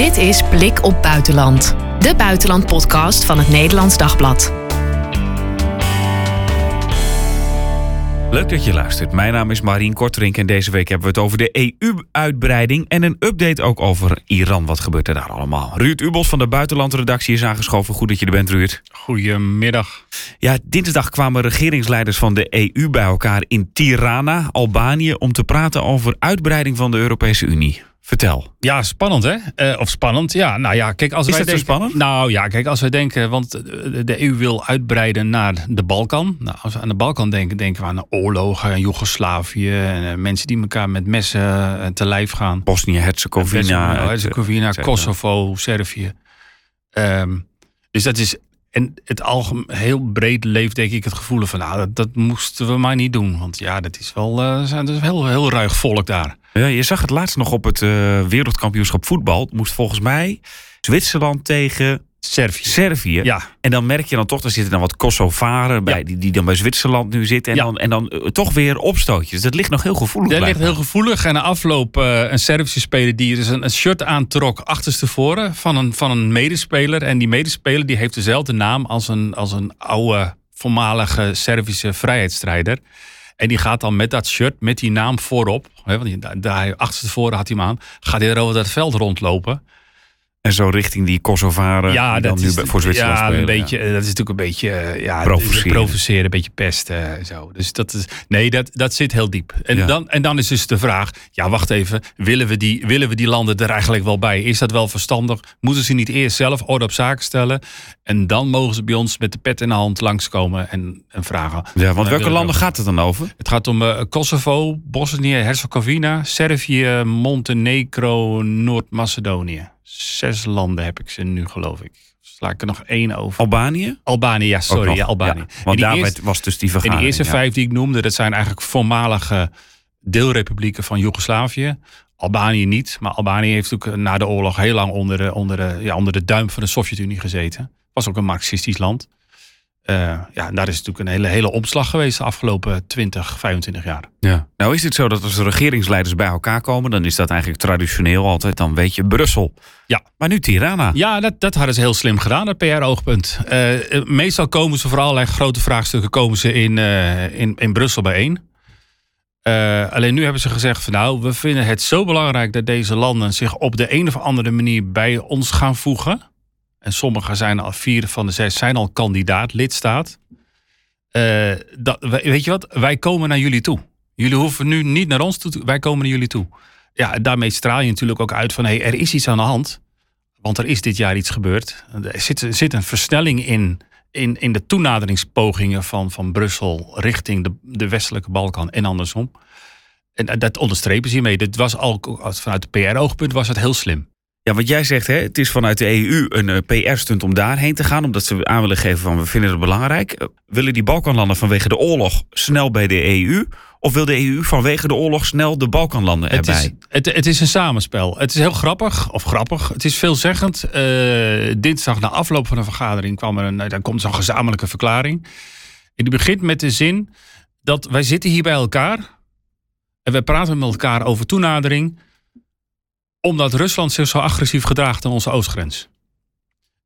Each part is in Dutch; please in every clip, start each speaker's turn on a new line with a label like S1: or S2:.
S1: Dit is Blik op Buitenland. De buitenlandpodcast van het Nederlands Dagblad.
S2: Leuk dat je luistert. Mijn naam is Marien Korterink en deze week hebben we het over de EU-uitbreiding en een update ook over Iran. Wat gebeurt er daar allemaal? Ruud Ubos van de buitenlandredactie is aangeschoven. Goed dat je er bent, Ruud.
S3: Goedemiddag.
S2: Ja, dinsdag kwamen regeringsleiders van de EU bij elkaar in Tirana, Albanië, om te praten over uitbreiding van de Europese Unie. Vertel.
S3: Ja, spannend hè? Eh, of spannend, ja. Nou ja, kijk, als
S2: Is
S3: wij
S2: dat zo
S3: denken,
S2: spannend?
S3: Nou ja, kijk, als wij denken, want eh, de EU wil uitbreiden naar de Balkan. Nou, als we aan de Balkan denken, denken we aan oorlogen, en Joegoslavië, en, eh, mensen die elkaar met messen te lijf gaan.
S2: Bosnië-Herzegovina.
S3: Bosnië, Herzegovina. Kosovo, Servië. Ehm, dus dat is en het algemeen heel breed leeft denk ik het gevoel van, nou, dat, dat moesten we maar niet doen, want ja, dat is wel, eh, zijn dus heel, heel ruig volk daar.
S2: Ja, je zag het laatst nog op het eh, wereldkampioenschap voetbal. Het moest volgens mij Zwitserland tegen
S3: Servië.
S2: Servië.
S3: Ja,
S2: En dan merk je dan toch, er zitten dan wat Kosovaren bij,
S3: Ja.
S2: die, die dan bij Zwitserland nu zitten. En
S3: Ja.
S2: dan, en dan eh, toch weer opstootjes. Dat ligt nog heel gevoelig.
S3: Dat ligt heel gevoelig. En na afloop eh, een Servische speler die dus een, een shirt aantrok achterstevoren van een, van een medespeler. En die medespeler die heeft dezelfde naam als een, als een oude voormalige Servische vrijheidsstrijder. En die gaat dan met dat shirt, met die naam voorop, hè, want die, daar, achterstevoren had hij hem aan, gaat hij er over dat veld rondlopen.
S2: En zo richting die Kosovaren
S3: ja,
S2: die
S3: dat
S2: dan nu
S3: is,
S2: bij- voor Zwitserland
S3: ja,
S2: spelen.
S3: een beetje, dat is natuurlijk een beetje eh, ja,
S2: Provoceren.
S3: provoceren, een beetje pesten en zo. Dus dat is, nee, dat, dat zit heel diep. En,
S2: Ja.
S3: dan, en dan is dus de vraag, ja, wacht even, willen we, die, willen we die landen er eigenlijk wel bij? Is dat wel verstandig? Moeten ze niet eerst zelf orde op zaken stellen? En dan mogen ze bij ons met de pet in de hand langskomen en, en vragen.
S2: Ja, want welke landen gaat het dan over?
S3: Het gaat om eh, Kosovo, Bosnië, Herzegovina, Servië, Montenegro, Noord-Macedonië. Zes landen heb ik ze nu, geloof ik. Sla ik er nog één over.
S2: Albanië?
S3: Albanië, ja, sorry, ja, Albanië.
S2: Ja,
S3: En
S2: want
S3: die
S2: daar
S3: eerste-
S2: was dus die
S3: en
S2: vergadering.
S3: die eerste
S2: ja.
S3: vijf die ik noemde, dat zijn eigenlijk voormalige deelrepublieken van Joegoslavië. Albanië niet, maar Albanië heeft ook na de oorlog heel lang onder de, onder de, ja, onder de duim van de Sovjet-Unie gezeten. Was ook een marxistisch land. Eh, ja, daar is natuurlijk een hele, hele omslag geweest de afgelopen 20, 25 jaar.
S2: Ja. Nou is het zo dat als de regeringsleiders bij elkaar komen... dan is dat eigenlijk traditioneel altijd, dan weet je, Brussel.
S3: Ja.
S2: Maar nu Tirana.
S3: Ja, dat, dat hadden ze heel slim gedaan, dat PR-oogpunt. Eh, eh, meestal komen ze voor allerlei grote vraagstukken komen ze in, in, in Brussel bijeen. Alleen nu hebben ze gezegd van nou, we vinden het zo belangrijk dat deze landen zich op de een of andere manier bij ons gaan voegen. En sommige zijn al, vier van de zes zijn al kandidaat lidstaat. Eh, dat, we- weet je wat, wij komen naar jullie toe. Jullie hoeven nu niet naar ons toe, wij komen naar jullie toe. Ja, daarmee straal je natuurlijk ook uit van hé, er is iets aan de hand. Want er is dit jaar iets gebeurd. Er zit, zit een versnelling in, in, in de toenaderingspogingen van, van Brussel richting de, de westelijke Balkan en andersom. En dat onderstrepen ze hiermee. Dit was al, vanuit de PR-oogpunt was het heel slim.
S2: Ja, want jij zegt, hè, het is vanuit de EU een eh, PR-stunt om daarheen te gaan... omdat ze aan willen geven van, we vinden het belangrijk. Eh, willen die Balkanlanden vanwege de oorlog snel bij de EU... of wil de EU vanwege de oorlog snel de Balkanlanden
S3: Het
S2: erbij?
S3: is, het, het is een samenspel. Het is heel grappig, of grappig. Het is veelzeggend. Eh, dinsdag na afloop van de vergadering kwam er een, dan komt zo'n gezamenlijke verklaring. En die begint met de zin dat wij zitten hier bij elkaar en wij praten met elkaar over toenadering, omdat Rusland zich zo agressief gedraagt aan onze oostgrens.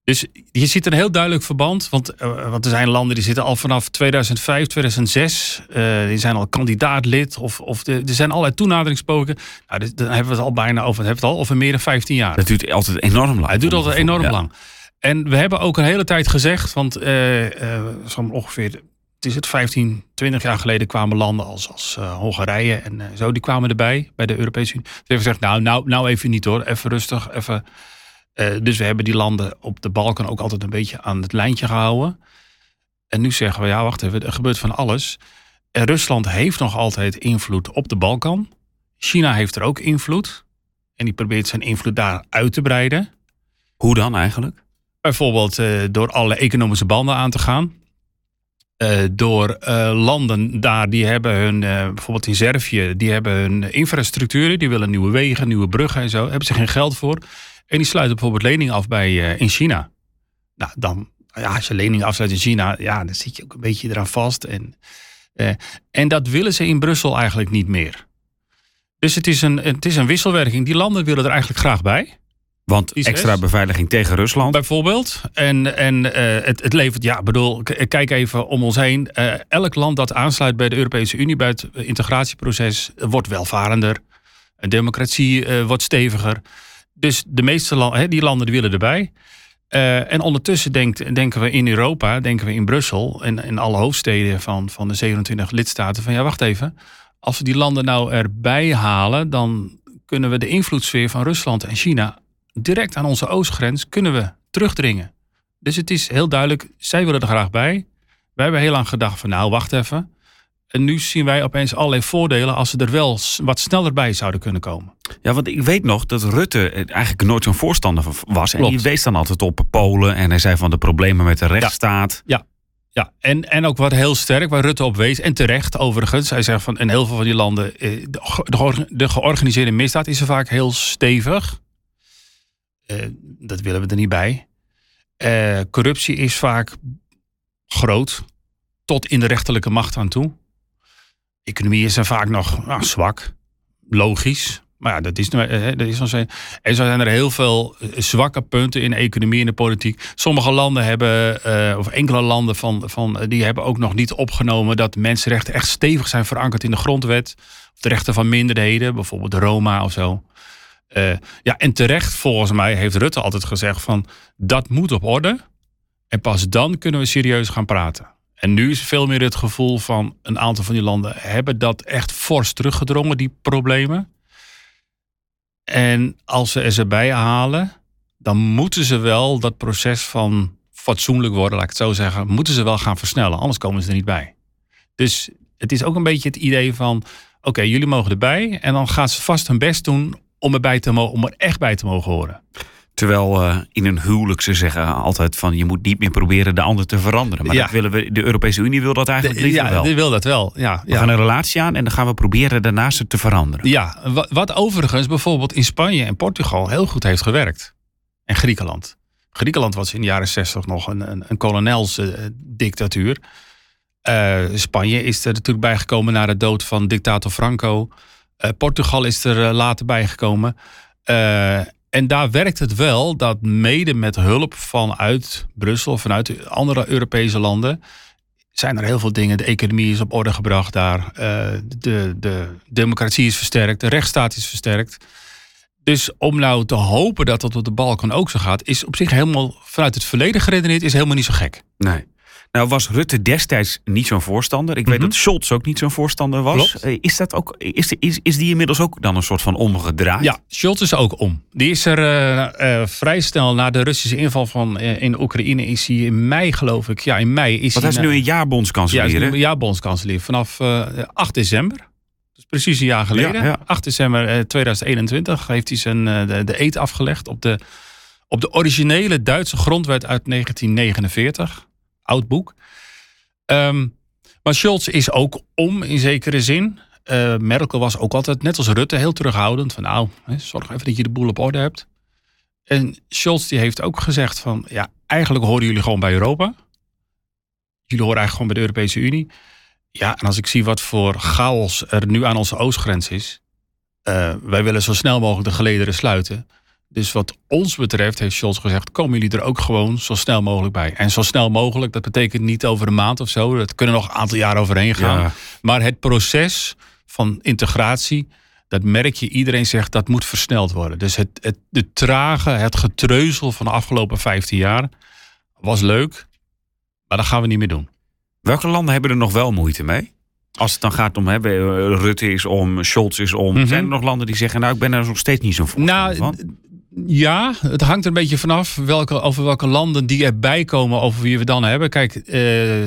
S3: Dus je ziet een heel duidelijk verband. Want, want er zijn landen die zitten al vanaf 2005, 2006. eh, die zijn al kandidaatlid. Of, of de- er zijn allerlei toenaderingspogingen. Nou, dit- dan hebben we het al bijna over, hebben we het al over meer dan 15 jaar.
S2: Dat duurt altijd enorm lang.
S3: Het duurt altijd enorm
S2: Ja.
S3: lang. En we hebben ook een hele tijd gezegd, want zo'n ongeveer, het is het 15, 20 jaar geleden kwamen landen als, als eh, Hongarije en eh, zo, die kwamen erbij bij de Europese Unie. Toen hebben gezegd, nou, nou, nou even niet hoor, even rustig, even. Eh, dus we hebben die landen op de Balkan ook altijd een beetje aan het lijntje gehouden. En nu zeggen we, ja, wacht even, er gebeurt van alles. En Rusland heeft nog altijd invloed op de Balkan. China heeft er ook invloed. En die probeert zijn invloed daar uit te breiden.
S2: Hoe dan eigenlijk?
S3: Bijvoorbeeld door alle economische banden aan te gaan. Eh, door eh, landen daar, die hebben hun, eh, bijvoorbeeld in Servië, die hebben hun infrastructuren, die willen nieuwe wegen, nieuwe bruggen en zo. Hebben ze geen geld voor. En die sluiten bijvoorbeeld leningen af bij, in China. Nou, dan, ja, als je leningen afsluit in China, ja, dan zit je ook een beetje eraan vast. En, en dat willen ze in Brussel eigenlijk niet meer. Dus het is, een, het is een wisselwerking. Die landen willen er eigenlijk graag bij.
S2: Want extra beveiliging tegen Rusland.
S3: Bijvoorbeeld. En, en eh, het, het levert, ja, bedoel, k- kijk even om ons heen. Eh, elk land dat aansluit bij de Europese Unie, bij het integratieproces, eh, wordt welvarender. De democratie eh, wordt steviger. Dus de meeste landen, die landen die willen erbij. Eh, en ondertussen denkt, denken we in Europa, denken we in Brussel en in alle hoofdsteden van, van de 27 lidstaten van ja, wacht even. Als we die landen nou erbij halen, dan kunnen we de invloedssfeer van Rusland en China direct aan onze oostgrens kunnen we terugdringen. Dus het is heel duidelijk, zij willen er graag bij. Wij hebben heel lang gedacht van nou, wacht even. En nu zien wij opeens allerlei voordelen als ze er wel wat sneller bij zouden kunnen komen.
S2: Ja, want ik weet nog dat Rutte eigenlijk nooit zo'n voorstander van was. En
S3: Klopt.
S2: die wees dan altijd op Polen. En hij zei van de problemen met de rechtsstaat.
S3: Ja, en, en ook wat heel sterk, waar Rutte op wees, en terecht overigens. Hij zegt van in heel veel van die landen, eh, de, de georganiseerde misdaad is er vaak heel stevig. Eh, dat willen we er niet bij. Eh, corruptie is vaak groot, tot in de rechterlijke macht aan toe. Economie is er vaak nog nou, zwak, logisch. Maar ja, dat is, nou, eh, dat is nog zo. En zo zijn er heel veel zwakke punten in economie en de politiek. Sommige landen hebben, of enkele landen van, van, die hebben ook nog niet opgenomen dat mensenrechten echt stevig zijn verankerd in de grondwet. Of de rechten van minderheden, bijvoorbeeld Roma of zo. Eh, ja, en terecht volgens mij heeft Rutte altijd gezegd van dat moet op orde. En pas dan kunnen we serieus gaan praten. En nu is veel meer het gevoel van een aantal van die landen hebben dat echt fors teruggedrongen, die problemen. En als ze ze bij halen, dan moeten ze wel dat proces van fatsoenlijk worden, laat ik het zo zeggen, moeten ze wel gaan versnellen. Anders komen ze er niet bij. Dus het is ook een beetje het idee van, oké, jullie mogen erbij. En dan gaan ze vast hun best doen om, erbij te mo- om er echt bij te mogen horen.
S2: Terwijl eh, in een huwelijk ze zeggen altijd van je moet niet meer proberen de ander te veranderen. Maar
S3: Ja.
S2: dat willen we, de Europese Unie wil dat eigenlijk liever
S3: ja,
S2: wel.
S3: die wil dat wel. Ja,
S2: We
S3: ja.
S2: gaan een relatie aan en dan gaan we proberen daarnaast het te veranderen.
S3: Ja, wa- wat overigens bijvoorbeeld in Spanje en Portugal heel goed heeft gewerkt. En Griekenland. Griekenland was in de jaren zestig nog een, een, een kolonelsdictatuur. Eh, Spanje is er natuurlijk bijgekomen na de dood van dictator Franco. Eh, Portugal is er eh, later bijgekomen. Eh, en daar werkt het wel dat mede met hulp vanuit Brussel, vanuit de andere Europese landen, zijn er heel veel dingen. De economie is op orde gebracht daar. De, de democratie is versterkt. De rechtsstaat is versterkt. Dus om nou te hopen dat dat op de Balkan ook zo gaat, is op zich helemaal vanuit het verleden geredeneerd, is helemaal niet zo gek.
S2: Nee. Nou was Rutte destijds niet zo'n voorstander. Ik weet
S3: Mhm.
S2: dat Scholz ook niet zo'n voorstander was.
S3: Klopt.
S2: Eh, Is, dat ook, is, die- is, is die inmiddels ook dan een soort van omgedraaid?
S3: Ja, Scholz is ook om. Die is er eh, vrij snel na de Russische inval van, in Oekraïne, is hij in mei geloof ik. Ja, in mei is
S2: Want hij is nu een jaar
S3: Ja,
S2: bondskanselier.
S3: hij is
S2: hè?
S3: nu ja, bondskanselier. Vanaf eh, 8 december. Dus precies een jaar geleden.
S2: Ja, ja.
S3: 8 december eh, 2021 heeft hij zijn, de, de eet afgelegd op de, op de originele Duitse grondwet uit 1949. Oud boek. Ehm, maar Scholz is ook om in zekere zin. Eh, Merkel was ook altijd, net als Rutte, heel terughoudend. Van nou, zorg even dat je de boel op orde hebt. En Scholz die heeft ook gezegd van... ja, eigenlijk horen jullie gewoon bij Europa. Jullie horen eigenlijk gewoon bij de Europese Unie. Ja, en als ik zie wat voor chaos er nu aan onze oostgrens is... eh, wij willen zo snel mogelijk de gelederen sluiten. Dus wat ons betreft heeft Scholz gezegd... komen jullie er ook gewoon zo snel mogelijk bij. En zo snel mogelijk, dat betekent niet over een maand of zo. Dat kunnen nog een aantal jaar overheen gaan.
S2: Ja.
S3: Maar het proces van integratie, dat merk je, iedereen zegt dat moet versneld worden. Dus het, het, de trage, het getreuzel van de afgelopen 15 jaar was leuk, maar dat gaan we niet meer doen.
S2: Welke landen hebben er nog wel moeite mee? Als het dan gaat om, hè, Rutte is om, Scholz is om.
S3: Mhm.
S2: Zijn er nog landen die zeggen, nou ik ben er nog steeds niet zo voorstander
S3: Nou,
S2: van?
S3: Ja, het hangt er een beetje vanaf welke, over welke landen die erbij komen, over wie we dan hebben. Kijk, eh,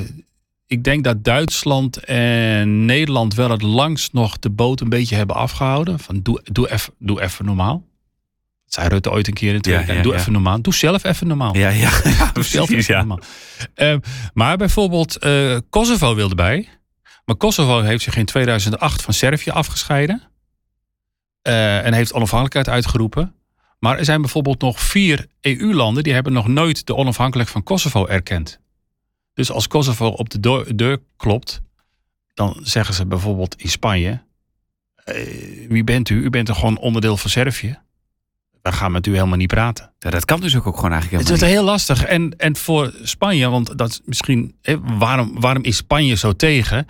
S3: ik denk dat Duitsland en Nederland wel het langst nog de boot een beetje hebben afgehouden. Van doe, doe even doe even normaal. Dat zei Rutte ooit een keer in.
S2: Ja, ja,
S3: doe
S2: ja.
S3: even normaal. Doe zelf even normaal.
S2: Ja, ja, ja
S3: Doe zelf even normaal. Eh, maar bijvoorbeeld eh, Kosovo wilde bij. Maar Kosovo heeft zich in 2008 van Servië afgescheiden. eh, en heeft onafhankelijkheid uitgeroepen. Maar er zijn bijvoorbeeld nog vier EU-landen die hebben nog nooit de onafhankelijkheid van Kosovo erkend. Dus als Kosovo op de deur, deur klopt, dan zeggen ze bijvoorbeeld in Spanje: eh, Wie bent u? U bent toch gewoon onderdeel van Servië? dan gaan we natuurlijk helemaal niet praten.
S2: Ja, dat kan dus ook, ook gewoon eigenlijk
S3: Het is
S2: helemaal
S3: heel lastig. En, en voor Spanje, want dat is misschien. Waarom, waarom is Spanje zo tegen?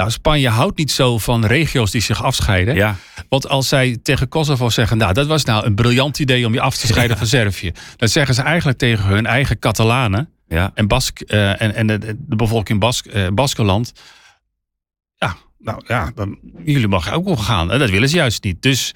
S3: Nou, Spanje houdt niet zo van regio's die zich afscheiden.
S2: Ja,
S3: Want als zij tegen Kosovo zeggen, nou, dat was nou een briljant idee om je af te scheiden van Servië. Dan zeggen ze eigenlijk tegen hun eigen Catalanen
S2: ja.
S3: en, Bask, eh, en, en de, de bevolking Bask, eh, Baskeland. Ja, nou ja, dan, jullie mogen ook wel gaan. En dat willen ze juist niet. Dus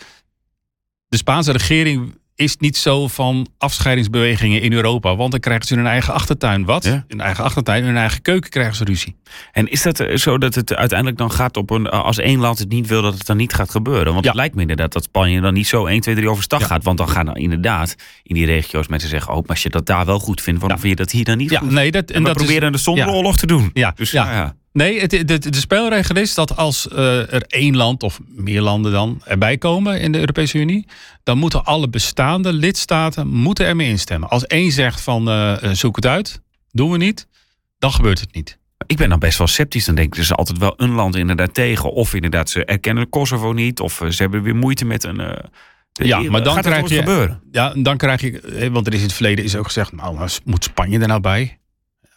S3: de Spaanse regering is niet zo van afscheidingsbewegingen in Europa. Want dan krijgen ze hun eigen achtertuin wat?
S2: Ja.
S3: Hun eigen achtertuin, in hun eigen keuken krijgen ze ruzie.
S2: En is dat eh, zo dat het uiteindelijk dan gaat op een... Als één land het niet wil, dat het dan niet gaat gebeuren? Want
S3: Ja.
S2: het lijkt me inderdaad dat Spanje dan niet zo 1, 2, 3 overstag
S3: Ja.
S2: gaat. Want dan gaan dan inderdaad in die regio's mensen zeggen... oh, maar als je dat daar wel goed vindt, waarom vind je dat hier dan niet
S3: Ja,
S2: goed?
S3: nee, dat,
S2: en we
S3: dat is-
S2: proberen de zonder
S3: ja.
S2: oorlog te doen.
S3: Ja,
S2: Dus
S3: ja. Nee, het, de, de spelregel is dat als eh, er één land of meer landen dan erbij komen in de Europese Unie, dan moeten alle bestaande lidstaten moeten ermee instemmen. Als één zegt van eh, eh, zoek het uit, doen we niet, dan gebeurt het niet.
S2: Ik ben dan best wel sceptisch. Dan denk ik, er is altijd wel een land inderdaad tegen. Of inderdaad, ze erkennen Kosovo niet. Of ze hebben weer moeite met een... de-
S3: Ja, maar dan krijg je-
S2: gebeuren.
S3: Ja, dan krijg je, want er is in het verleden is ook gezegd, nou, moet Spanje er nou bij?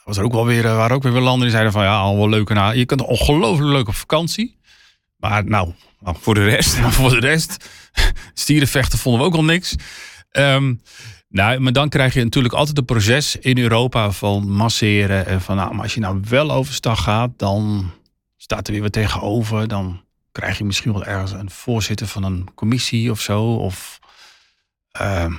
S3: Was er ook wel weer, er waren ook weer landen die zeiden van ja, al wel leuk en aan. Je kunt ongelooflijk leuk op vakantie. Maar nou, nou,
S2: Voor de rest.
S3: Voor de rest, stierenvechten vonden we ook al niks. Ehm, nou, maar dan krijg je natuurlijk altijd een proces in Europa van masseren. En van, nou, maar als je nou wel overstag gaat, dan staat er weer wat tegenover. Dan krijg je misschien wel ergens een voorzitter van een commissie of zo. Of, ehm,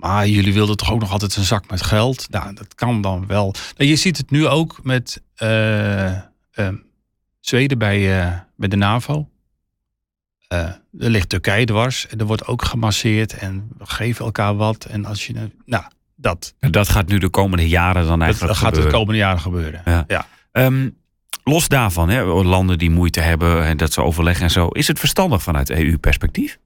S3: maar jullie wilden toch ook nog altijd een zak met geld? Nou, dat kan dan wel. Nou, je ziet het nu ook met eh, ehm, Zweden bij, eh, bij de NAVO. Eh, er ligt Turkije dwars en er wordt ook gemasseerd en we geven elkaar wat. En als je, nou, dat,
S2: Dat gaat nu de komende jaren dan
S3: dat
S2: eigenlijk
S3: gaat de komende jaren gebeuren.
S2: Ja.
S3: Ja.
S2: Ehm, los daarvan, hè, landen die moeite hebben en dat ze overleggen en zo. Is het verstandig vanuit EU-perspectief?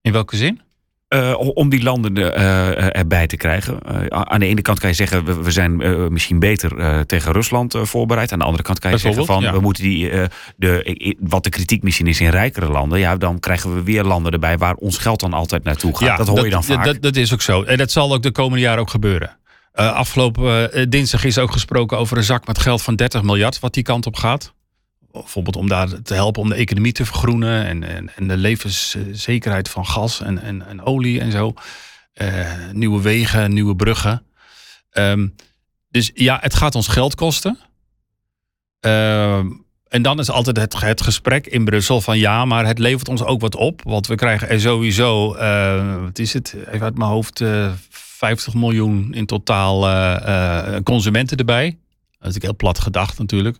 S3: In welke zin?
S2: Eh, om die landen eh, erbij te krijgen. Eh, aan de ene kant kan je zeggen, we, we zijn eh, misschien beter eh, tegen Rusland eh, voorbereid. Aan de andere kant kan je zeggen van,
S3: ja.
S2: we moeten die, eh, de, wat de kritiek misschien is in rijkere landen. Ja, dan krijgen we weer landen erbij waar ons geld dan altijd naartoe gaat. dat hoor je dan vaak.
S3: Dat, dat is ook zo. En dat zal ook de komende jaren ook gebeuren. Eh, afgelopen eh, dinsdag is ook gesproken over een zak met geld van 30 miljard wat die kant op gaat. Bijvoorbeeld om daar te helpen om de economie te vergroenen en, en, de levenszekerheid van gas en, en, en olie en zo. Eh, nieuwe wegen, nieuwe bruggen. Ehm, dus ja, het gaat ons geld kosten. Ehm, en dan is altijd het, het gesprek in Brussel van ja, maar het levert ons ook wat op. Want we krijgen er sowieso, eh, wat is het, even uit mijn hoofd, eh 50 miljoen in totaal eh, eh, consumenten erbij. Dat is natuurlijk heel plat gedacht natuurlijk.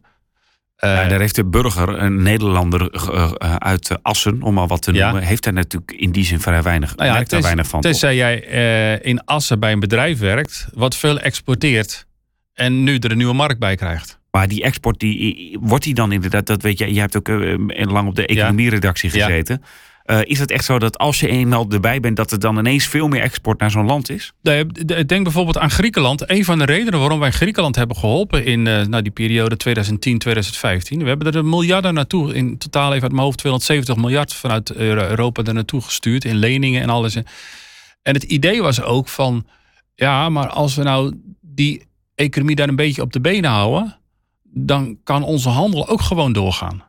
S2: Ja, daar heeft de burger, een Nederlander eh, eh, uit Assen, om maar wat te
S3: Ja.
S2: noemen, heeft daar natuurlijk in die zin vrij weinig,
S3: Nou ja,
S2: merkt daar weinig van.
S3: Tenzij jij in Assen bij een bedrijf werkt, wat veel exporteert en nu er een nieuwe markt bij krijgt.
S2: Maar die export, die, wordt die dan inderdaad, dat weet je hebt ook lang op de economieredactie
S3: Ja.
S2: gezeten. Eh, is het echt zo dat als je eenmaal erbij bent, dat er dan ineens veel meer export naar zo'n land is?
S3: Denk bijvoorbeeld aan Griekenland. Een van de redenen waarom wij Griekenland hebben geholpen in eh, nou, die periode 2010-2015. We hebben er miljarden naartoe, in totaal even uit mijn hoofd 270 miljard vanuit Euro- Europa er naartoe gestuurd in leningen en alles. En het idee was ook van, ja, maar als we nou die economie daar een beetje op de benen houden, dan kan onze handel ook gewoon doorgaan.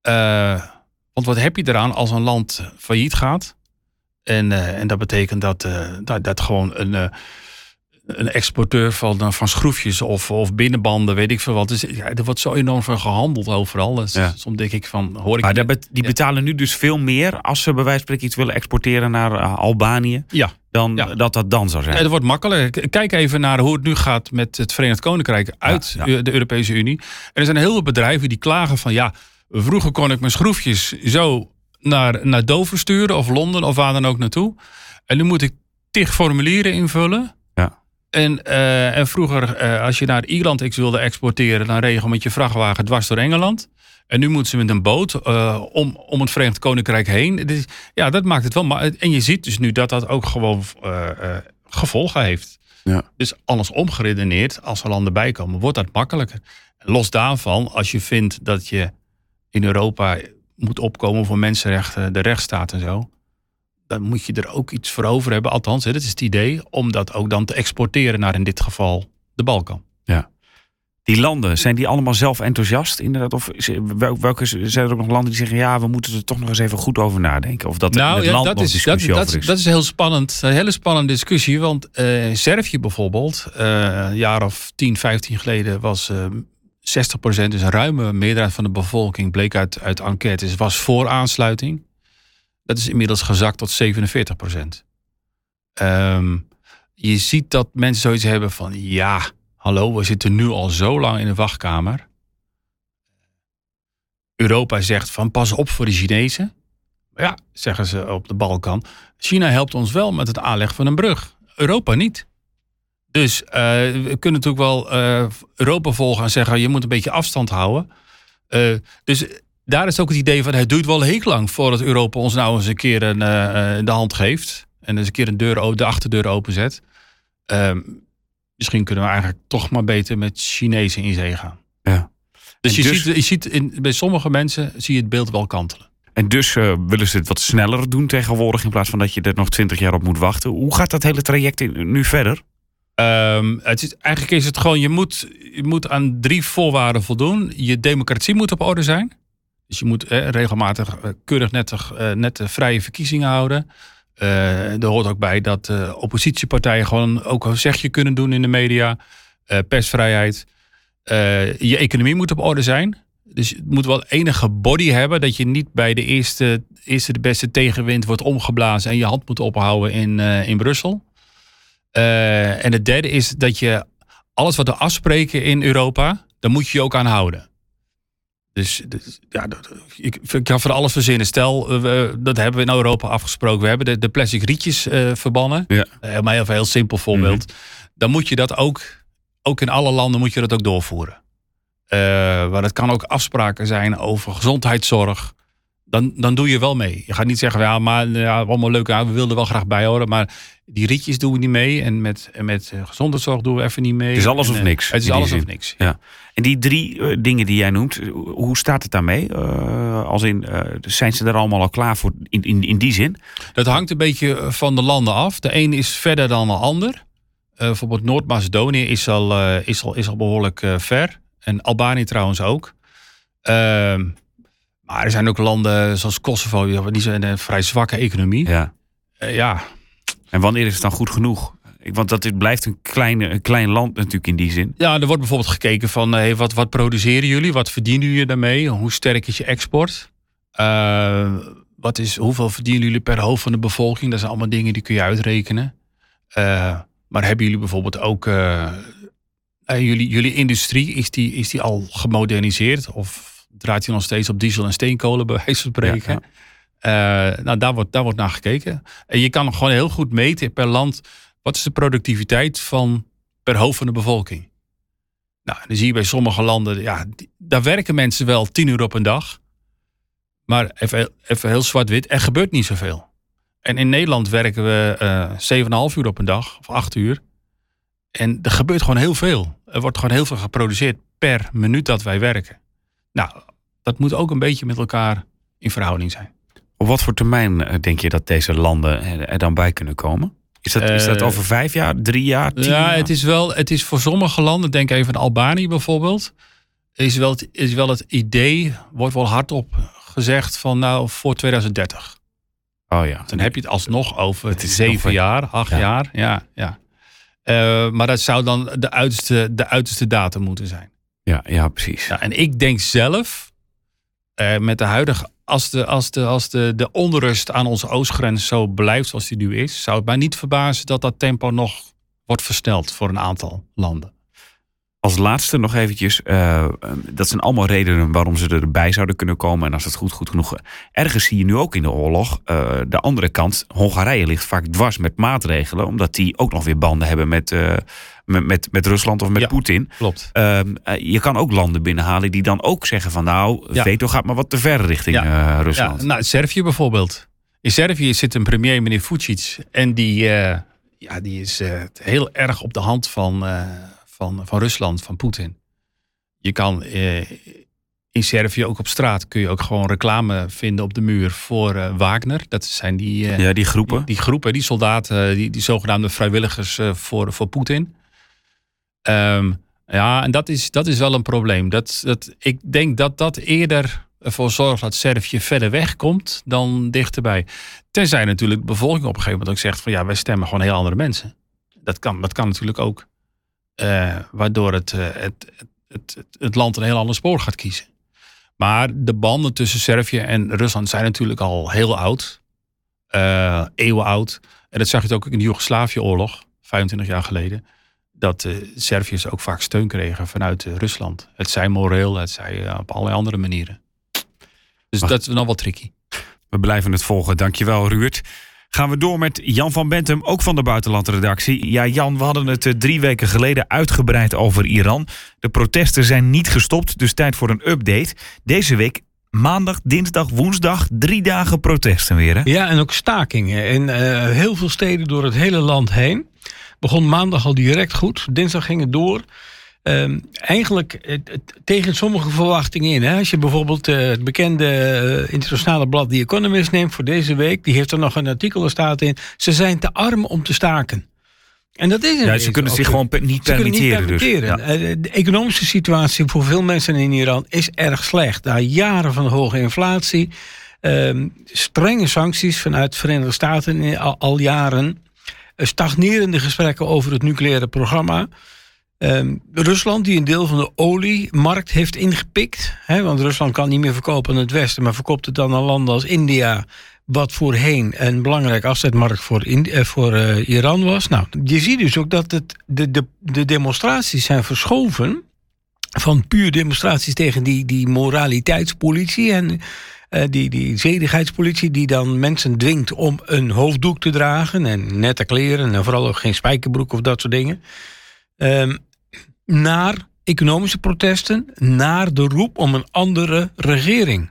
S3: Eh, want wat heb je eraan als een land failliet gaat? En, eh, en dat betekent dat, eh, dat, dat gewoon een, eh, een exporteur van, van schroefjes of, of binnenbanden, weet ik veel wat. Dus, ja, er wordt zo enorm veel gehandeld overal. Dus
S2: Ja.
S3: Soms denk ik van, hoor ik...
S2: Maar die betalen nu dus veel meer als ze bij wijze van spreken iets willen exporteren naar Albanië,
S3: ja,
S2: dan dat dat dan zou zijn.
S3: het wordt makkelijker. Kijk even naar hoe het nu gaat met het Verenigd Koninkrijk uit de Europese Unie. En er zijn heel veel bedrijven die klagen van, ja, vroeger kon ik mijn schroefjes zo naar, naar Dover sturen of Londen of waar dan ook naartoe. En nu moet ik tig formulieren invullen.
S2: Ja.
S3: En, eh, en vroeger, eh, als je naar Ierland X wilde exporteren, dan reed je met je vrachtwagen dwars door Engeland. En nu moeten ze met een boot eh, om, om het Verenigd Koninkrijk heen. Dus, ja, dat maakt het wel. Maar, en je ziet dus nu dat dat ook gewoon gevolgen heeft.
S2: Ja.
S3: Dus alles omgeredeneerd, als er landen bij komen, wordt dat makkelijker. Los daarvan, als je vindt dat je in Europa moet opkomen voor mensenrechten, de rechtsstaat en zo. dan moet je er ook iets voor over hebben. Althans, hè, dat is het idee. Om dat ook dan te exporteren naar in dit geval de Balkan.
S2: Die landen, zijn die allemaal zelf enthousiast inderdaad? Of welke zijn er ook nog landen die zeggen... ja, we moeten er toch nog eens even goed over nadenken? Of dat in het land nog
S3: Nou, dat is, dat,
S2: discussie
S3: dat,
S2: over is?
S3: dat is heel spannend. Een hele spannende discussie. Want eh Servië bijvoorbeeld, eh, een jaar of 10, 15 geleden was eh 60%, dus een ruime meerderheid van de bevolking, bleek uit, uit enquêtes, was voor aansluiting. Dat is inmiddels gezakt tot 47%. Ehm, je ziet dat mensen zoiets hebben van, ja, hallo, we zitten nu al zo lang in de wachtkamer. Europa zegt van pas op voor de Chinezen. Ja, zeggen ze op de Balkan. China helpt ons wel met het aanleggen van een brug. Europa niet. Dus eh, we kunnen natuurlijk wel eh, Europa volgen en zeggen... je moet een beetje afstand houden. Eh, dus daar is ook het idee van... het duurt wel heel lang voordat Europa ons nou eens een keer een, de hand geeft. En eens een keer een deur, de achterdeur openzet. Ehm, misschien kunnen we eigenlijk toch maar beter met Chinezen in zee gaan.
S2: Ja.
S3: Dus, je
S2: dus-
S3: ziet, je ziet in, bij sommige mensen zie je het beeld wel kantelen.
S2: En dus willen ze het wat sneller doen tegenwoordig... in plaats van dat je er nog twintig jaar op moet wachten. Hoe gaat dat hele traject nu verder?
S3: Ehm, het eigenlijk is het gewoon, je moet, je moet aan drie voorwaarden voldoen. Je democratie moet op orde zijn. Dus je moet eh, regelmatig eh, keurig nettig, eh, nette vrije verkiezingen houden. Eh, er hoort ook bij dat oppositiepartijen gewoon ook een zegje kunnen doen in de media. Persvrijheid. Je economie moet op orde zijn. Dus het moet wel enige body hebben. Dat je niet bij de eerste, eerste de beste tegenwind wordt omgeblazen. En je hand moet ophouden in, in Brussel. Eh, en het derde is dat je alles wat we afspreken in Europa, daar moet je je ook aan houden. Dus, dus, ja, dat- ik, ik kan voor alles verzinnen. Stel, eh, we, dat hebben we in Europa afgesproken. We hebben de, de plastic rietjes eh, verbannen.
S2: Ja.
S3: Eh, maar even een heel simpel voorbeeld. Dan moet je dat ook, ook in alle landen moet je dat ook doorvoeren. Maar het kan ook afspraken zijn over gezondheidszorg. Dan, dan doe je wel mee. Je gaat niet zeggen, ja, maar ja, allemaal leuk, ja, we wilden wel graag bij horen. Maar die rietjes doen we niet mee. En met, en met eh, gezondheidszorg doen we even niet mee.
S2: Het is alles
S3: En,
S2: of
S3: eh,
S2: niks,
S3: Het is alles
S2: zin.
S3: of niks.
S2: Ja. En die drie eh, dingen die jij noemt, hoe staat het daarmee? Eh, als in, zijn ze er allemaal al klaar voor in, in, in die zin?
S3: Dat hangt een beetje van de landen af. De een is verder dan de ander. Bijvoorbeeld Noord-Macedonië is, al, is, al, is al behoorlijk eh, ver. En Albanië trouwens ook. Ehm, maar er zijn ook landen zoals Kosovo, die zo'n een vrij zwakke economie.
S2: Ja.
S3: Eh, ja,
S2: En wanneer is het dan goed genoeg? Want dat dit blijft een, kleine, een klein land natuurlijk in die zin.
S3: Ja, er wordt bijvoorbeeld gekeken van hey, wat, wat produceren jullie? Wat verdienen jullie daarmee? Hoe sterk is je export? Eh, wat is, hoeveel verdienen jullie per hoofd van de bevolking? Dat zijn allemaal dingen die kun je uitrekenen. Eh, maar hebben jullie bijvoorbeeld ook... eh, eh, jullie, jullie industrie, is die, is die al gemoderniseerd? Of draait die nog steeds op diesel en steenkolen bij wijze van spreken?
S2: Ja,
S3: Eh, nou, daar wordt, daar wordt naar gekeken. En je kan gewoon heel goed meten per land... wat is de productiviteit van per hoofd van de bevolking? Nou, dan zie je bij sommige landen... Ja, die- daar werken mensen wel tien uur op een dag. Maar even, even heel zwart-wit, er gebeurt niet zoveel. En in Nederland werken we eh 7,5 uur op een dag, of 8 uur. En er gebeurt gewoon heel veel. Er wordt gewoon heel veel geproduceerd per minuut dat wij werken. Nou, dat moet ook een beetje met elkaar in verhouding zijn.
S2: Op wat voor termijn eh, denk je dat deze landen er, dan bij kunnen komen? Is dat, is dat
S3: Eh,
S2: over vijf jaar, drie jaar, tien
S3: ja,
S2: jaar?
S3: het is wel, het is voor sommige landen, denk even aan Albanië bijvoorbeeld, is wel, het, is wel het idee, wordt wel hardop gezegd van nou voor 2030.
S2: Oh ja.
S3: Dan heb je het alsnog over
S2: Het is
S3: zeven jaar, acht
S2: Ja.
S3: jaar. Ja, ja. Eh, maar dat zou dan de uiterste, de uiterste datum moeten zijn.
S2: Ja, ja, precies.
S3: Ja, en ik denk zelf, eh, met de huidige, als, de, als, de, als de, de onrust aan onze oostgrens zo blijft zoals die nu is, zou het mij niet verbazen dat dat tempo nog wordt versneld voor een aantal landen.
S2: Als laatste nog eventjes, eh, dat zijn allemaal redenen waarom ze erbij zouden kunnen komen. En als het goed, goed genoeg. Ergens zie je nu ook in de oorlog, eh, de andere kant, Hongarije ligt vaak dwars met maatregelen, omdat die ook nog weer banden hebben met, eh, met, met, met Rusland of met
S3: Ja.
S2: Poetin.
S3: Klopt.
S2: Ehm, eh, je kan ook landen binnenhalen die dan ook zeggen van nou,
S3: Ja.
S2: veto gaat maar wat te ver richting
S3: Ja.
S2: eh,
S3: Ja,
S2: Rusland.
S3: nou, Servië bijvoorbeeld. In Servië zit een premier, meneer Vucic. En die, ja, die is heel erg op de hand van, van, van Rusland, van Poetin. Je kan eh, in Servië, ook op straat, kun je ook gewoon reclame vinden op de muur voor uh, Wagner. Dat zijn die,
S2: ja, die groepen.
S3: Die, die, groepen, die soldaten, die, die zogenaamde vrijwilligers voor, voor Poetin. Um, ja, en dat is, dat is wel een probleem. Dat, dat, ik denk dat dat eerder ervoor zorgt dat Servië verder weg komt dan dichterbij. Tenzij natuurlijk de bevolking op een gegeven moment ook zegt van ja, wij stemmen gewoon heel andere mensen. Dat kan, dat kan natuurlijk ook. Uh, waardoor het, uh, het, het, het, het, land een heel ander spoor gaat kiezen. Maar de banden tussen Servië en Rusland zijn natuurlijk al heel oud. Uh, eeuwen oud. En dat zag je ook in de Joegoslavië-oorlog, 25 jaar geleden dat Serviërs ook vaak steun kregen vanuit eh, Rusland. Het zij moreel, het zij eh, op allerlei andere manieren. Dus dat is nog wel tricky.
S2: We blijven het volgen. Dankjewel, Ruurt. Gaan we door met Jan van Bentum, ook van de buitenlandredactie. Ja, Jan, we hadden het eh, drie weken geleden uitgebreid over Iran. De protesten zijn niet gestopt, dus tijd voor een update. Deze week maandag, dinsdag, woensdag, drie dagen protesten weer. Hè?
S4: Ja, en ook stakingen in heel veel steden door het hele land heen. Begon maandag al direct goed. Dinsdag ging het door. Um, eigenlijk tegen sommige verwachtingen in. Hè. Als je bijvoorbeeld uh, het bekende uh, internationale blad The Economist neemt voor deze week, die heeft er nog een artikel er staat in. Ze zijn te arm om te staken. En dat is
S2: ja, ze kunnen zich gewoon niet permitteren. Niet permitteren. Dus.
S4: Ja. De economische situatie voor veel mensen in Iran is erg slecht. Na jaren van hoge inflatie, um, strenge sancties vanuit de Verenigde Staten al, al jaren stagnerende gesprekken over het nucleaire programma. Um, Rusland, die een deel van de oliemarkt heeft ingepikt. Hè, want Rusland kan niet meer verkopen aan het Westen, maar verkoopt het dan aan landen als India. Wat voorheen een belangrijk afzetmarkt voor, voor uh, Iran was. Nou, je ziet dus ook dat het, de, de, de demonstraties zijn verschoven. Van puur demonstraties tegen die, die moraliteitspolitie. En uh, die, die zedigheidspolitie die dan mensen dwingt om een hoofddoek te dragen en nette kleren en vooral ook geen spijkerbroek of dat soort dingen. Um, naar economische protesten, naar de roep om een andere regering.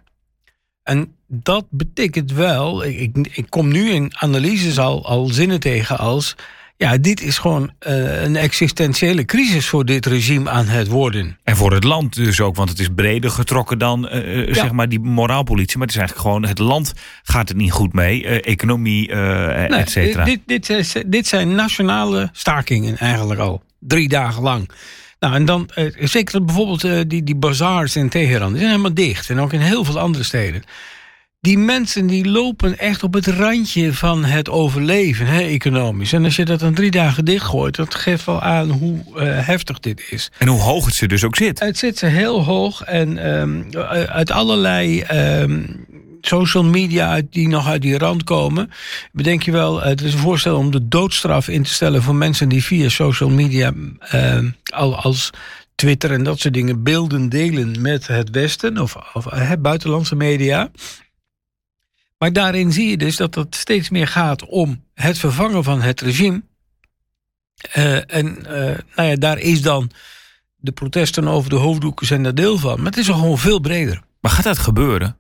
S4: En dat betekent wel, ik, ik kom nu in analyses al, al zinnen tegen als ja, dit is gewoon uh, een existentiële crisis voor dit regime aan het worden.
S2: En voor het land dus ook, want het is breder getrokken dan uh, ja. zeg maar die moraalpolitie. Maar het is eigenlijk gewoon, het land gaat het niet goed mee. Uh, economie, nee, et cetera.
S4: Dit, dit, dit, zijn nationale stakingen eigenlijk al. Drie dagen lang. Nou, en dan, zeker bijvoorbeeld die, die bazaars in Teheran, die zijn helemaal dicht. En ook in heel veel andere steden die mensen die lopen echt op het randje van het overleven, hè, economisch. En als je dat dan drie dagen dichtgooit, dat geeft wel aan hoe uh, heftig dit is.
S2: En hoe hoog het ze dus ook zit.
S4: Het zit ze heel hoog en um, uit allerlei um, social media die nog uit die rand komen, bedenk je wel, het is een voorstel om de doodstraf in te stellen voor mensen die via social media uh, al als Twitter en dat soort dingen beelden delen met het Westen of, of uh, buitenlandse media. Maar daarin zie je dus dat het steeds meer gaat om het vervangen van het regime. En nou ja, daar is dan de protesten over de hoofddoeken zijn daar deel van. Maar het is al gewoon veel breder.
S2: Maar gaat dat gebeuren?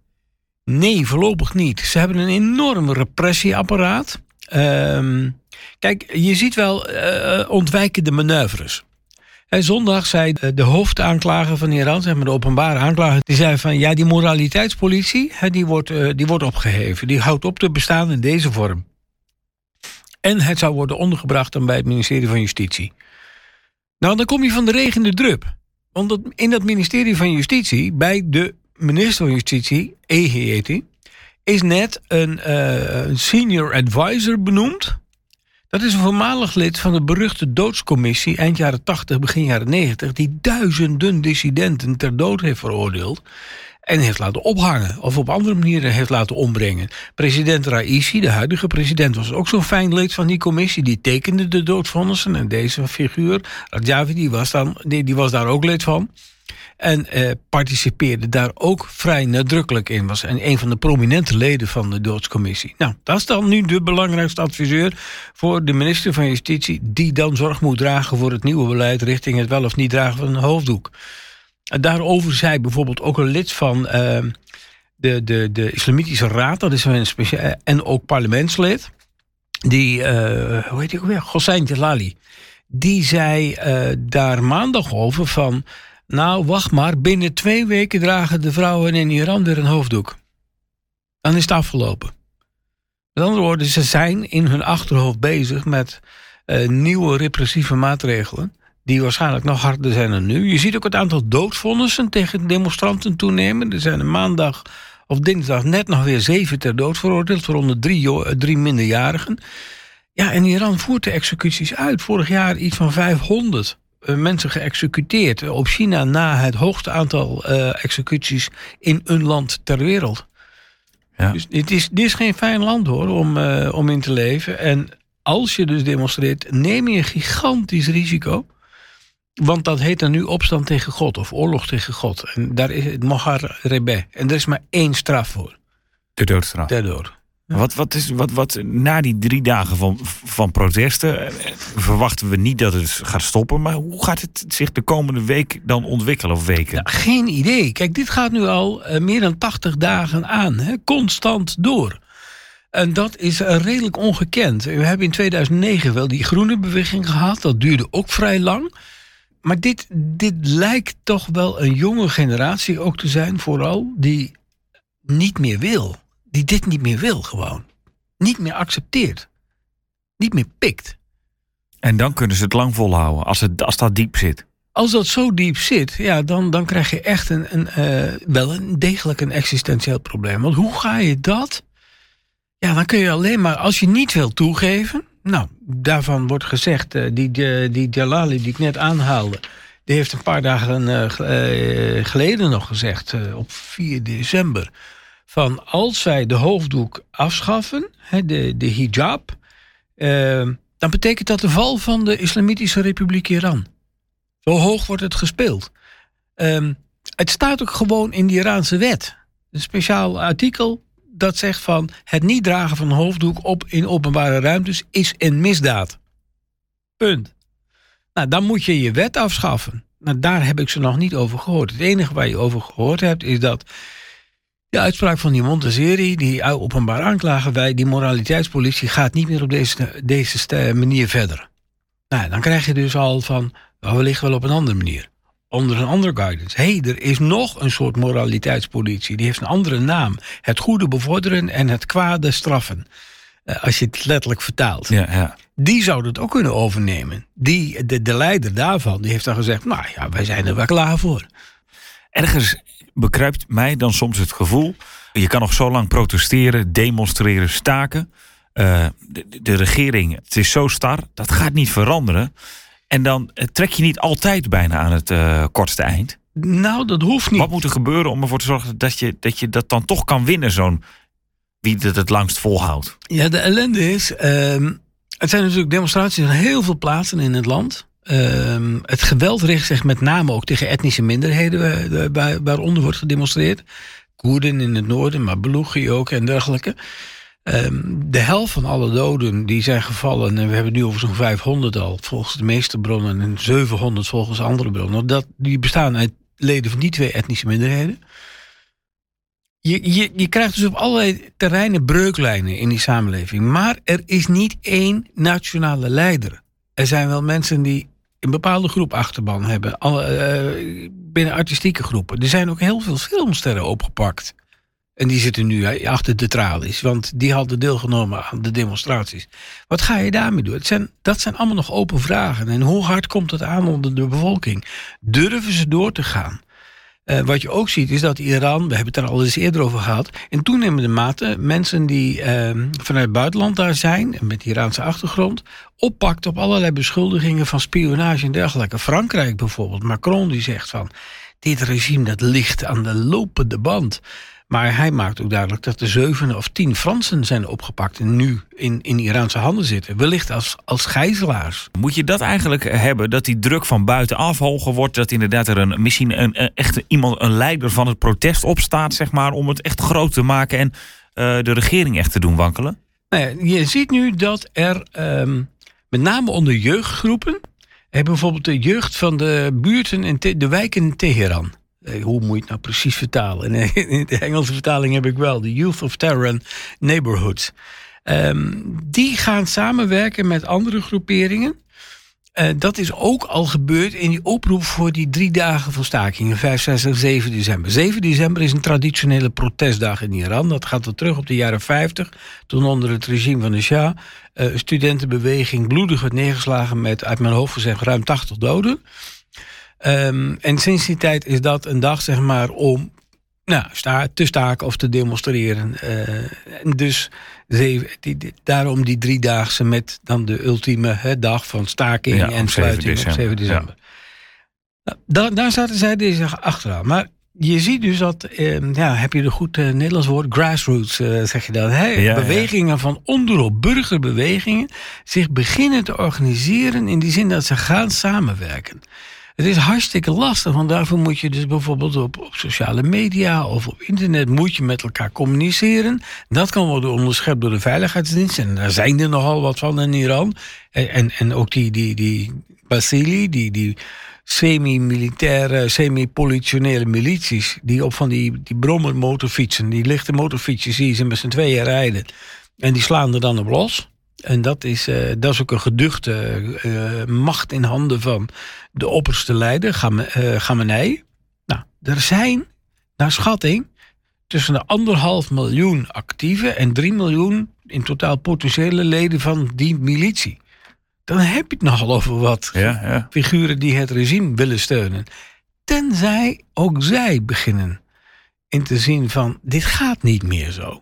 S4: Nee, voorlopig niet. Ze hebben een enorm repressieapparaat. Uh, kijk, je ziet wel uh, ontwijkende manoeuvres. En zondag zei de hoofdaanklager van Iran, zeg maar de openbare aanklager, die zei van ja, die moraliteitspolitie, die wordt, eh, die wordt opgeheven. Die houdt op te bestaan in deze vorm. En het zou worden ondergebracht dan bij het ministerie van Justitie. Nou, dan kom je van de regen de drup. Want in dat ministerie van Justitie, bij de minister van Justitie, Ehe is net een, uh, een senior advisor benoemd dat is een voormalig lid van de beruchte doodscommissie eind jaren 80, begin jaren 90, die duizenden dissidenten ter dood heeft veroordeeld en heeft laten ophangen of op andere manieren heeft laten ombrengen. President Raisi, de huidige president, was ook zo'n fijn lid van die commissie. Die tekende de doodvonnissen en deze figuur, Rajavi, die was, dan, die was daar ook lid van. En eh, participeerde daar ook vrij nadrukkelijk in. Was een, een van de prominente leden van de doodscommissie. Nou, dat is dan nu de belangrijkste adviseur voor de minister van Justitie. die dan zorg moet dragen voor het nieuwe beleid. richting het wel of niet dragen van een hoofddoek. En daarover zei bijvoorbeeld ook een lid van. Uh, de, de, de Islamitische Raad, dat is een speciaal. en ook parlementslid. Die, uh, hoe heet hij ook weer? Hossein Jalali. Die zei uh, daar maandag over van Nou, wacht maar. Binnen twee weken dragen de vrouwen in Iran weer een hoofddoek. Dan is het afgelopen. Met andere woorden, ze zijn in hun achterhoofd bezig met uh, nieuwe repressieve maatregelen. Die waarschijnlijk nog harder zijn dan nu. Je ziet ook het aantal doodvonnissen tegen demonstranten toenemen. Er zijn maandag of dinsdag net nog weer zeven ter dood veroordeeld, waaronder drie, drie minderjarigen. Ja, en Iran voert de executies uit. Vorig jaar iets van 500 uh, mensen geëxecuteerd. Op China na het hoogste aantal uh, executies in een land ter wereld. Ja. Dus dit is, dit is geen fijn land hoor, om, uh, om in te leven. En als je dus demonstreert, neem je een gigantisch risico. Want dat heet dan nu opstand tegen God of oorlog tegen God. En daar is het Mohar Rebe. En er is maar één straf voor.
S2: De doodstraf.
S4: De dood.
S2: Wat, wat is, wat, wat, na die drie dagen van, van protesten eh, verwachten we niet dat het gaat stoppen. Maar hoe gaat het zich de komende week dan ontwikkelen of weken?
S4: Geen idee. Kijk, dit gaat nu al uh, meer dan 80 dagen aan. Hè? Constant door. En dat is uh, redelijk ongekend. We hebben in 2009 wel die groene beweging gehad. Dat duurde ook vrij lang. Maar dit, dit lijkt toch wel een jonge generatie ook te zijn, vooral, die niet meer wil. Die dit niet meer wil, gewoon. Niet meer accepteert. Niet meer pikt.
S2: En dan kunnen ze het lang volhouden, als, het, als dat diep zit.
S4: Als dat zo diep zit, ja, dan, dan krijg je echt een, een, uh, wel een degelijk een existentieel probleem. Want hoe ga je dat? Ja, dan kun je alleen maar, als je niet wil toegeven, nou, daarvan wordt gezegd, uh, die, die, die Jalali die ik net aanhaalde, die heeft een paar dagen uh, geleden nog gezegd, op 4 december, van als zij de hoofddoek afschaffen, de, de hijab, dan betekent dat de val van de Islamitische Republiek Iran. Zo hoog wordt het gespeeld. Um, het staat ook gewoon in de Iraanse wet. Een speciaal artikel dat zegt van het niet dragen van een hoofddoek op in openbare ruimtes is een misdaad. Punt. Nou, dan moet je je wet afschaffen. Nou, daar heb ik ze nog niet over gehoord. Het enige waar je over gehoord hebt is dat de uitspraak van die Montessori, die openbaar aanklagen wij, die moraliteitspolitie gaat niet meer op deze, deze manier verder. Nou, dan krijg je dus al van, nou, wellicht wel op een andere manier onder een andere guidance. Hé, hey, er is nog een soort moraliteitspolitie. Die heeft een andere naam. Het goede bevorderen en het kwade straffen. Uh, als je het letterlijk vertaalt.
S2: Ja, ja.
S4: Die zou het ook kunnen overnemen. Die, de, de leider daarvan die heeft dan gezegd... nou ja, wij zijn er wel klaar voor.
S2: Ergens bekruipt mij dan soms het gevoel... je kan nog zo lang protesteren, demonstreren, staken... Uh, de, de regering, het is zo star, dat gaat niet veranderen. En dan eh, trek je niet altijd bijna aan het uh, kortste eind.
S4: Nou, dat hoeft niet.
S2: Wat moet er gebeuren om ervoor te zorgen dat je dat, je dat dan toch kan winnen, zo'n wie het het langst volhoudt?
S4: Ja, de ellende is. Uh, het zijn natuurlijk demonstraties in heel veel plaatsen in het land. Uh, het geweld richt zich met name ook tegen etnische minderheden, waar, waaronder wordt gedemonstreerd. Koerden in het noorden, maar Belugi ook en dergelijke. Ehm, de helft van alle doden die zijn gevallen, en we hebben nu over zo'n 500 al, volgens de meeste bronnen, en 700 volgens andere bronnen, dat, die bestaan uit leden van die twee etnische minderheden. Je, je, je krijgt dus op allerlei terreinen breuklijnen in die samenleving. Maar er is niet één nationale leider. Er zijn wel mensen die een bepaalde groep achterban hebben, uh, binnen artistieke groepen. Er zijn ook heel veel filmsterren opgepakt. En die zitten nu achter de tralies, want die hadden deelgenomen aan de demonstraties. Wat ga je daarmee doen? Het zijn, dat zijn allemaal nog open vragen. En hoe hard komt het aan onder de bevolking? Durven ze door te gaan? Uh, wat je ook ziet is dat Iran, we hebben het er al eens eerder over gehad, in toenemende mate mensen die uh, vanuit het buitenland daar zijn, met Iraanse achtergrond, oppakt op allerlei beschuldigingen van spionage en dergelijke. Frankrijk bijvoorbeeld, Macron die zegt van, dit regime dat ligt aan de lopende band. Maar hij maakt ook duidelijk dat er zeven of tien Fransen zijn opgepakt en nu in, in Iraanse handen zitten. Wellicht als, als gijzelaars.
S2: Moet je dat eigenlijk hebben, dat die druk van buitenaf hoger wordt? Dat inderdaad er een, misschien een, echt iemand, een leider van het protest opstaat, zeg maar, om het echt groot te maken en uh, de regering echt te doen wankelen?
S4: Nou ja, je ziet nu dat er um, met name onder jeugdgroepen, bijvoorbeeld de jeugd van de buurten en de wijken in Teheran eh, hoe moet je het nou precies vertalen? In de Engelse vertaling heb ik wel de Youth of Terran Neighborhoods. Um, die gaan samenwerken met andere groeperingen. eh, dat is ook al gebeurd in die oproep voor die drie dagen van stakingen, 5, 6 en 7 december. 7 december is een traditionele protestdag in Iran. Dat gaat wel terug op de jaren 50, toen onder het regime van de Shah uh, studentenbeweging bloedig werd neergeslagen met, uit mijn hoofd gezegd, ruim 80 doden. Um, en sinds die tijd is dat een dag, zeg maar, om nou, sta, te staken of te demonstreren. Uh, en dus die, die, daarom die driedaagse met dan de ultieme dag van staking en sluiting op 7 december. Ja. Nou, daar, daar zaten zij deze achteraan. Maar je ziet dus dat, eh, ja, heb je de goed uh, Nederlands woord, grassroots, uh, zeg je dat. Hè? bewegingen van onderop, burgerbewegingen, zich beginnen te organiseren in die zin dat ze gaan samenwerken. Het is hartstikke lastig, want daarvoor moet je dus bijvoorbeeld op, op sociale media of op internet moet je met elkaar communiceren. Dat kan worden onderschept door de veiligheidsdienst en daar zijn er nogal wat van in Iran. En, en, ook die, die, die Basili, die, die semi-militaire, semi-politionele milities, die op van die, die brommer motorfietsen, die lichte motorfietsjes, je ze met z'n tweeën rijden. En die slaan er dan op los. En dat is, uh, dat is ook een geduchte uh, macht in handen van de opperste leider, Gamenei. Uh, nou, er zijn, naar schatting, tussen de anderhalf miljoen actieve en drie miljoen in totaal potentiële leden van die militie. Dan heb je het nogal over wat ja, ja. figuren die het regime willen steunen. Tenzij ook zij beginnen in te zien van dit gaat niet meer zo.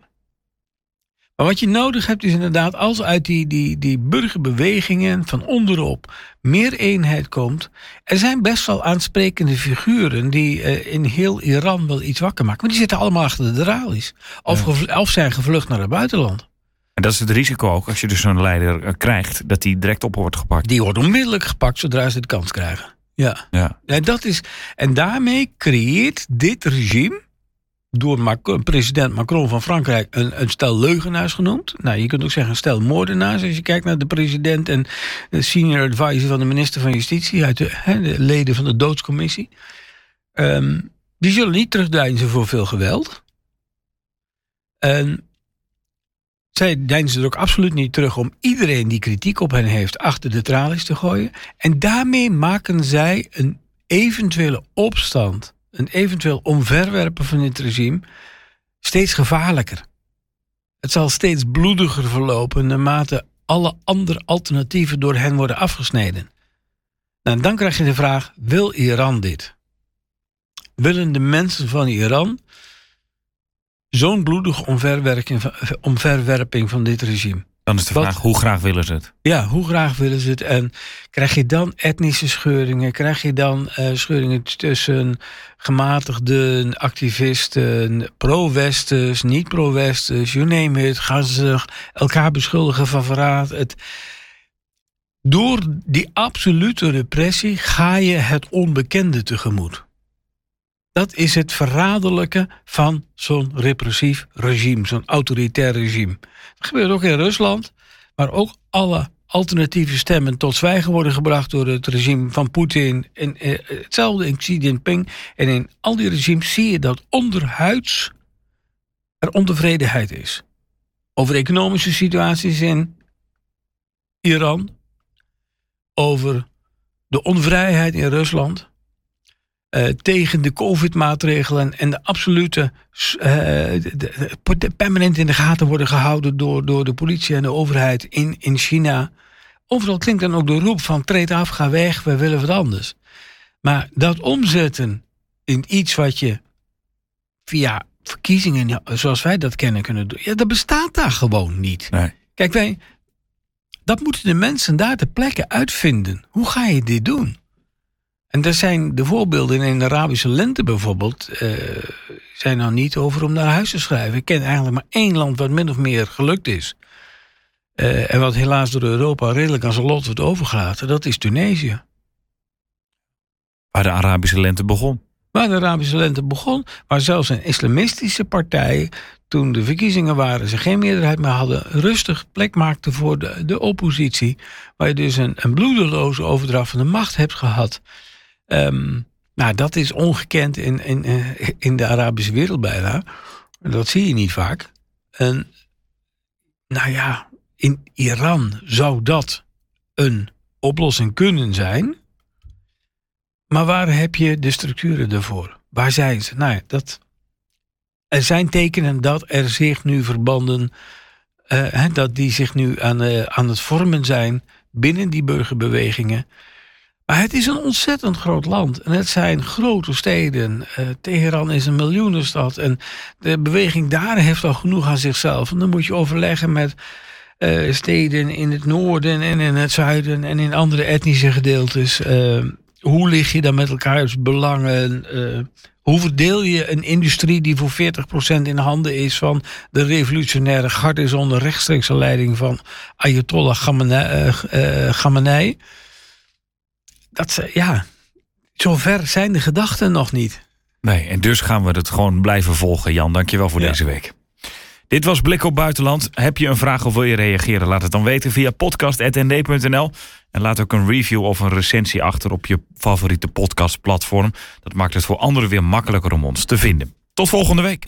S4: Maar wat je nodig hebt is inderdaad, als uit die, die, die burgerbewegingen van onderop meer eenheid komt. Er zijn best wel aansprekende figuren die uh, in heel Iran wel iets wakker maken. Maar die zitten allemaal achter de tralies. Of, ja. of zijn gevlucht naar het buitenland.
S2: En dat is het risico ook, als je dus zo'n leider uh, krijgt, dat die direct op wordt gepakt.
S4: Die wordt onmiddellijk gepakt zodra ze de kans krijgen. Ja. ja. En, dat is, en daarmee creëert dit regime door president Macron van Frankrijk een, stel leugenaars genoemd. Nou, je kunt ook zeggen een stel moordenaars als je kijkt naar de president en de senior advisor van de minister van Justitie uit de, de leden van de doodscommissie. Um, die zullen niet terugdeinzen voor veel geweld. En zij deinzen er ook absoluut niet terug om iedereen die kritiek op hen heeft achter de tralies te gooien. En daarmee maken zij een eventuele opstand een eventueel omverwerpen van dit regime steeds gevaarlijker. Het zal steeds bloediger verlopen naarmate alle andere alternatieven door hen worden afgesneden. Nou, dan krijg je de vraag: wil Iran dit? Willen de mensen van Iran zo'n bloedige omverwerping van dit regime?
S2: Dan is de vraag, hoe graag willen ze het?
S4: Ja, hoe graag willen ze het? En krijg je dan etnische scheuringen? Krijg je dan uh, scheuringen tussen gematigden, activisten, pro-westers, niet pro-westers, you name it. Gaan ze elkaar beschuldigen van verraad? Het, door die absolute repressie ga je het onbekende tegemoet. Dat is het verraderlijke van zo'n repressief regime, zo'n autoritair regime. Dat gebeurt ook in Rusland, waar ook alle alternatieve stemmen tot zwijgen worden gebracht door het regime van Poetin. En eh, hetzelfde in Xi Jinping. En in al die regimes zie je dat onderhuids er ontevredenheid is. Over economische situaties in Iran, over de onvrijheid in Rusland uh, tegen de COVID-maatregelen en de absolute uh, de, de, permanent in de gaten worden gehouden door, door de politie en de overheid in, in China. Overal klinkt dan ook de roep van treed af, ga weg, we willen wat anders. Maar dat omzetten in iets wat je via verkiezingen, zoals wij dat kennen, kunnen doen, ja, dat bestaat daar gewoon niet. Nee. Kijk, wij, dat moeten de mensen daar ter plekke uitvinden. Hoe ga je dit doen? En er zijn de voorbeelden in de Arabische lente bijvoorbeeld, uh, zijn nou niet over om naar huis te schrijven. Ik ken eigenlijk maar één land wat min of meer gelukt is. Uh, en wat helaas door Europa redelijk aan zijn lot wordt overgelaten, dat is Tunesië.
S2: Waar de Arabische lente begon.
S4: Waar de Arabische lente begon, waar zelfs een islamistische partij, toen de verkiezingen waren, ze geen meerderheid meer hadden, rustig plek maakte voor de, de oppositie. Waar je dus een, een bloedeloze overdracht van de macht hebt gehad. Um, nou, dat is ongekend in, in, eh, in de Arabische wereld bijna. Dat zie je niet vaak. En nou ja, in Iran zou dat een oplossing kunnen zijn. Maar waar heb je de structuren ervoor? Waar zijn ze? Nou ja, dat, er zijn tekenen dat er zich nu verbanden, eh, dat die zich nu aan, eh, aan het vormen zijn binnen die burgerbewegingen. Maar het is een ontzettend groot land. En het zijn grote steden. Eh, Teheran is een miljoenenstad. En de beweging daar heeft al genoeg aan zichzelf. En dan moet je overleggen met eh, steden in het noorden en in het zuiden en in andere etnische gedeeltes. Eh, hoe lig je dan met elkaars belangen? Eh, hoe verdeel je een industrie die voor 40% in handen is van de revolutionaire garde zonder rechtstreekse leiding van Ayatollah Khamenei? Dat ze, ja, zover zijn de gedachten nog niet.
S2: Nee, en dus gaan we het gewoon blijven volgen. Jan, dankjewel voor
S4: Ja.
S2: deze week. Dit was Blik op Buitenland. Heb je een vraag of wil je reageren? Laat het dan weten via podcast.nd.nl. En laat ook een review of een recensie achter op je favoriete podcastplatform. Dat maakt het voor anderen weer makkelijker om ons te vinden. Tot volgende week.